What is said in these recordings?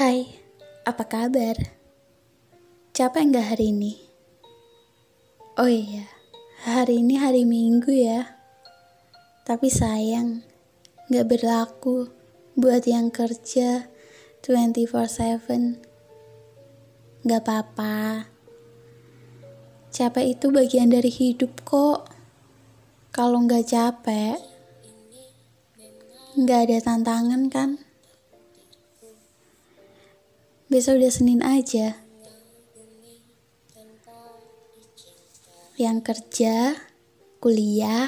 Hai, apa kabar? Capek nggak hari ini? Oh iya, hari ini hari Minggu ya. Tapi sayang, nggak berlaku buat yang kerja 24/7. Nggak apa-apa. Capek itu bagian dari hidup kok. Kalau nggak capek, nggak ada tantangan kan? Besok udah Senin aja. Yang kerja, kuliah,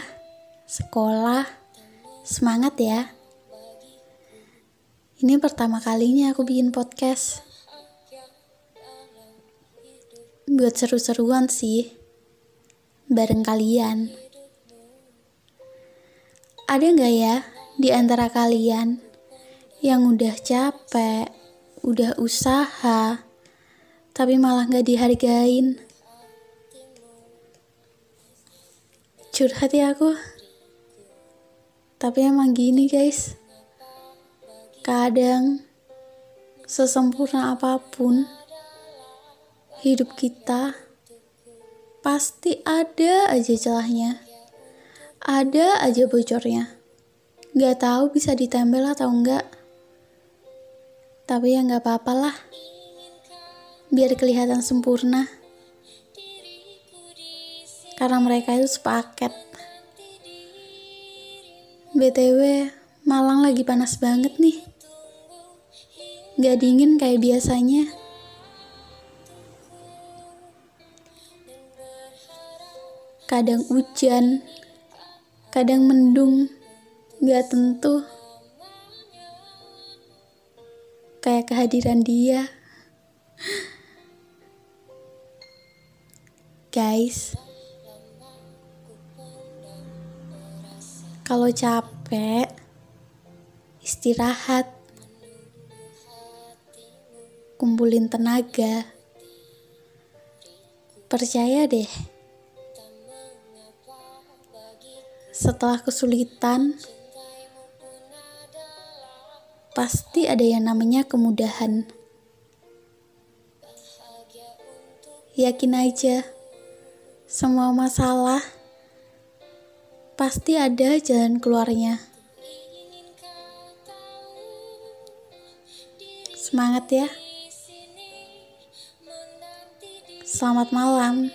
sekolah, semangat ya. Ini pertama kalinya aku bikin podcast. Buat seru-seruan sih. Bareng kalian. Ada nggak ya di antara kalian yang udah capek, udah usaha, tapi malah gak dihargain. Curhat ya aku. Tapi emang gini guys. Kadang sesempurna apa pun hidup kita pasti ada aja celahnya. Ada aja bocornya. Gak tahu bisa ditempel atau enggak. Tapi ya nggak apa-apa lah. Biar kelihatan sempurna. Karena mereka itu sepaket. BTW, Malang lagi panas banget nih. Gak dingin kayak biasanya. Kadang hujan, kadang mendung, gak tentu. Kehadiran dia. Guys, kalau capek, istirahat, kumpulin tenaga. Percaya deh, setelah kesulitan, pasti ada yang namanya kemudahan. Yakin aja, semua masalah pasti ada jalan keluarnya. Semangat ya. Selamat malam.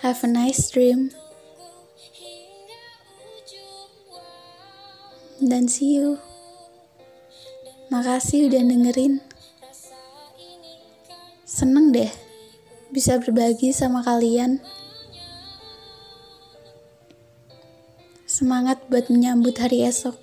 Have a nice dream. Dan see you. Makasih udah dengerin. Seneng deh bisa berbagi sama kalian. Semangat buat menyambut hari esok.